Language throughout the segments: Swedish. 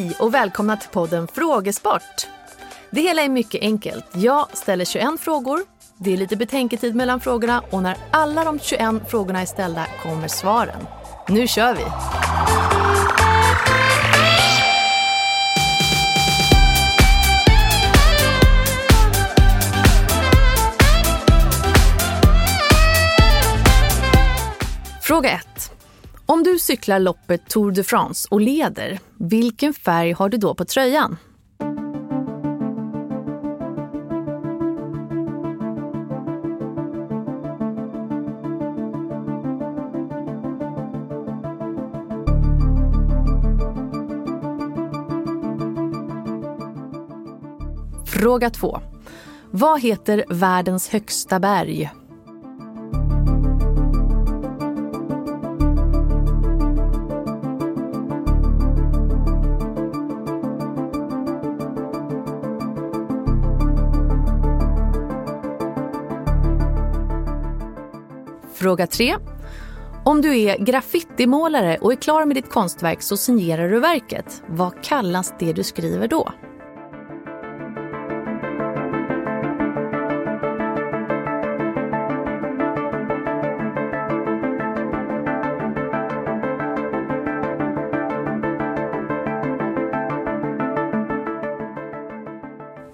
Hej och välkomna till podden Frågesport. Det hela är mycket enkelt. Jag ställer 21 frågor. Det är lite betänketid mellan frågorna och när alla de 21 frågorna är ställda kommer svaren. Nu kör vi! Om du cyklar loppet Tour de France och leder, vilken färg har du då på tröjan? Fråga 2. Vad heter världens högsta berg? Fråga 3. Om du är graffitimålare och är klar med ditt konstverk så signerar du verket. Vad kallas det du skriver då?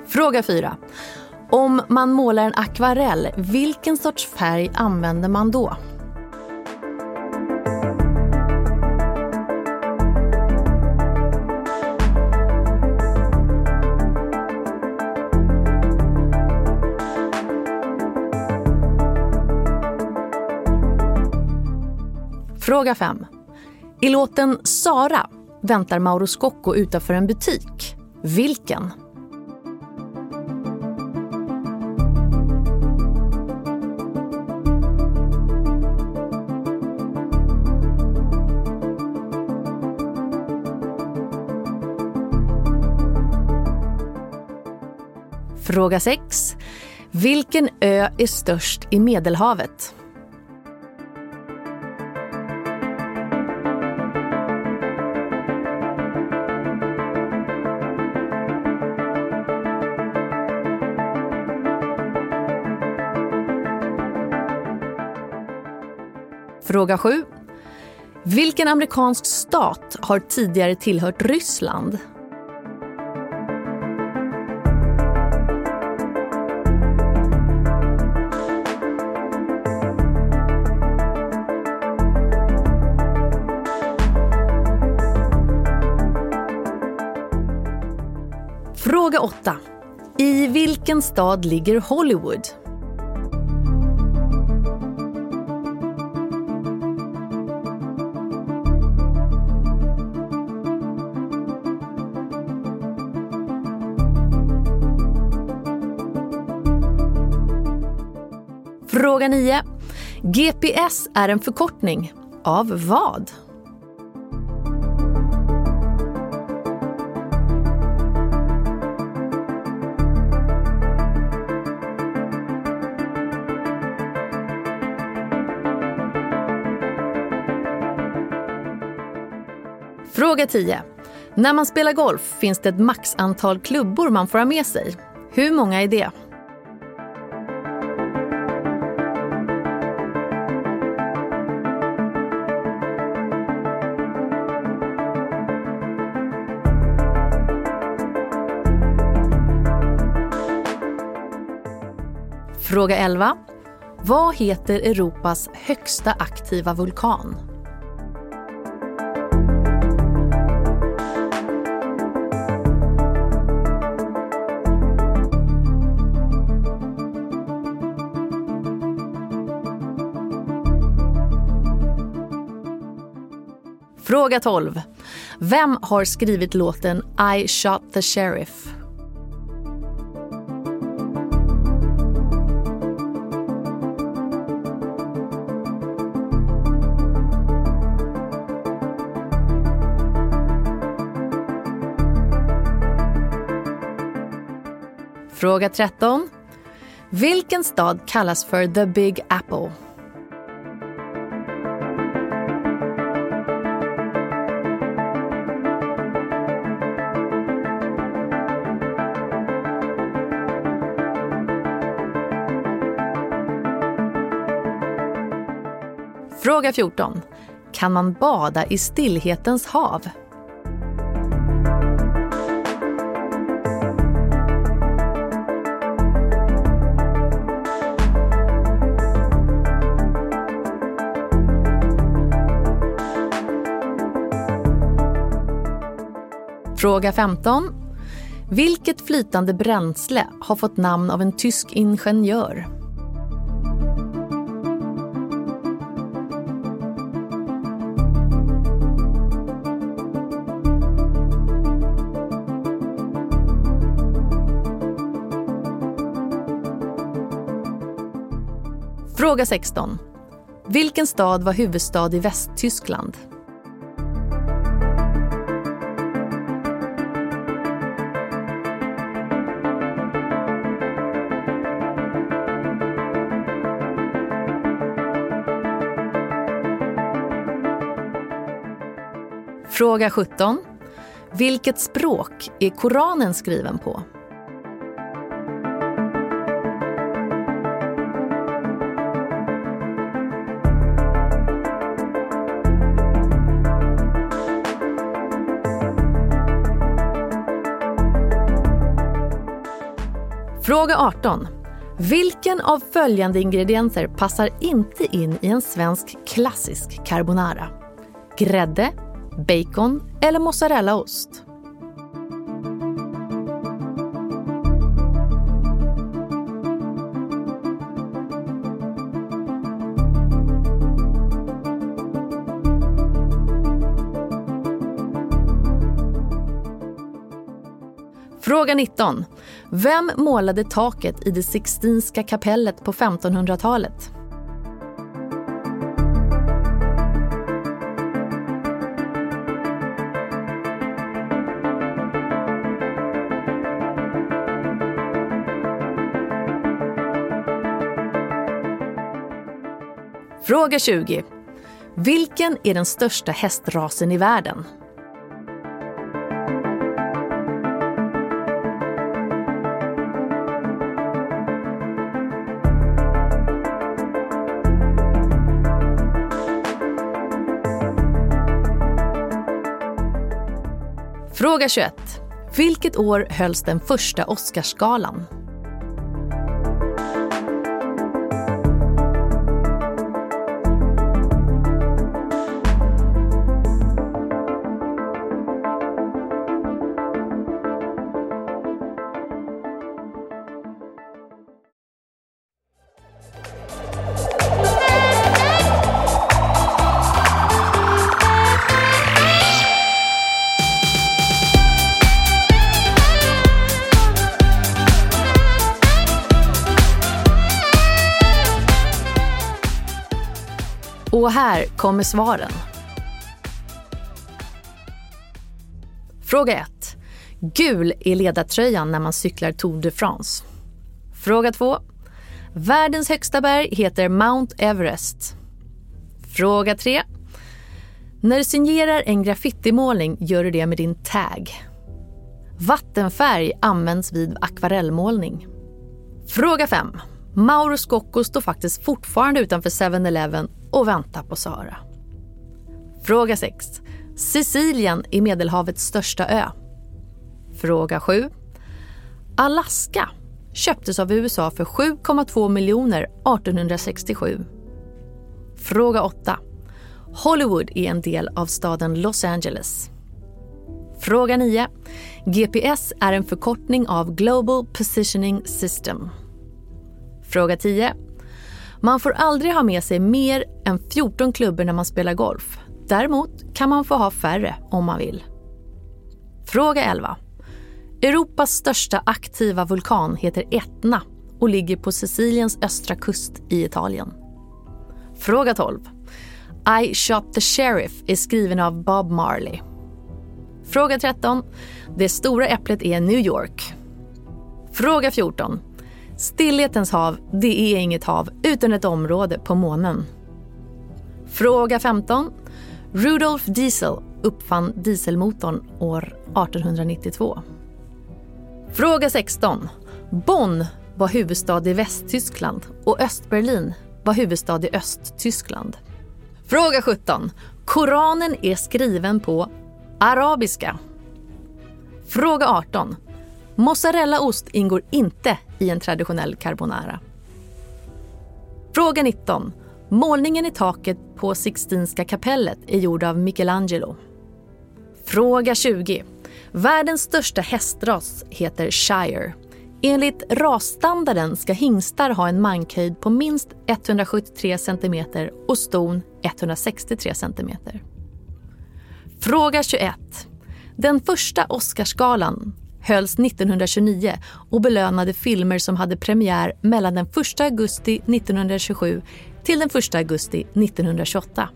Fråga 4. Om man målar en akvarell, vilken sorts färg använder man då? Fråga 5. I låten Sara väntar Mauro Scocco utanför en butik. Vilken? Fråga 6. Vilken ö är störst i Medelhavet? Fråga 7. Vilken amerikansk stat har tidigare tillhört Ryssland? Fråga 8. I vilken stad ligger Hollywood? Fråga 9. GPS är en förkortning av vad? Fråga 10. När man spelar golf finns det ett maxantal klubbor man får ha med sig. Hur många är det? Fråga 11. Vad heter Europas högsta aktiva vulkan? Fråga 12. Vem har skrivit låten I shot the sheriff? Fråga 13. Vilken stad kallas för The Big Apple? Fråga 14. Kan man bada i stillhetens hav? Fråga 15. Vilket flytande bränsle har fått namn av en tysk ingenjör? Fråga 16. Vilken stad var huvudstad i Västtyskland? Fråga 17. Vilket språk är Koranen skriven på? Fråga 18. Vilken av följande ingredienser passar inte in i en svensk klassisk carbonara? Grädde, bacon eller mozzarellaost? Fråga 19. Vem målade taket i det Sixtinska kapellet på 1500-talet? Fråga 20. Vilken är den största hästrasen i världen? Fråga 21. Vilket år hölls den första Oscarsgalan? Och här kommer svaren. Fråga 1. Gul är ledartröjan när man cyklar Tour de France. Fråga 2. Världens högsta berg heter Mount Everest. Fråga 3. När du signerar en graffitimålning gör du det med din tag. Vattenfärg används vid akvarellmålning. Fråga 5. Mauro Scocco står faktiskt fortfarande utanför 7-Eleven och väntar på Sara. Fråga 6. Sicilien är Medelhavets största ö. Fråga 7. Alaska köptes av USA för 7,2 miljoner 1867. Fråga 8. Hollywood är en del av staden Los Angeles. Fråga 9. GPS är en förkortning av Global Positioning System. Fråga 10. Man får aldrig ha med sig mer än 14 klubbor när man spelar golf. Däremot kan man få ha färre om man vill. Fråga 11. Europas största aktiva vulkan heter Etna och ligger på Siciliens östra kust i Italien. Fråga 12. I shot the sheriff är skriven av Bob Marley. Fråga 13. Det stora äpplet är New York. Fråga 14. Stillhetens hav, det är inget hav utan ett område på månen. Fråga 15. Rudolf Diesel uppfann dieselmotorn år 1892. Fråga 16. Bonn var huvudstad i Västtyskland och Östberlin var huvudstad i Östtyskland. Fråga 17. Koranen är skriven på arabiska. Fråga 18. Mozzarellaost ingår inte i en traditionell carbonara. Fråga 19. Målningen i taket på Sixtinska kapellet är gjord av Michelangelo. Fråga 20. Världens största hästras heter Shire. Enligt rasstandarden ska hingstar ha en mankhöjd på minst 173 cm och ston 163 cm. Fråga 21. Den första Oscarsgalan hölls 1929 och belönade filmer som hade premiär mellan den 1 augusti 1927 till den 1 augusti 1928.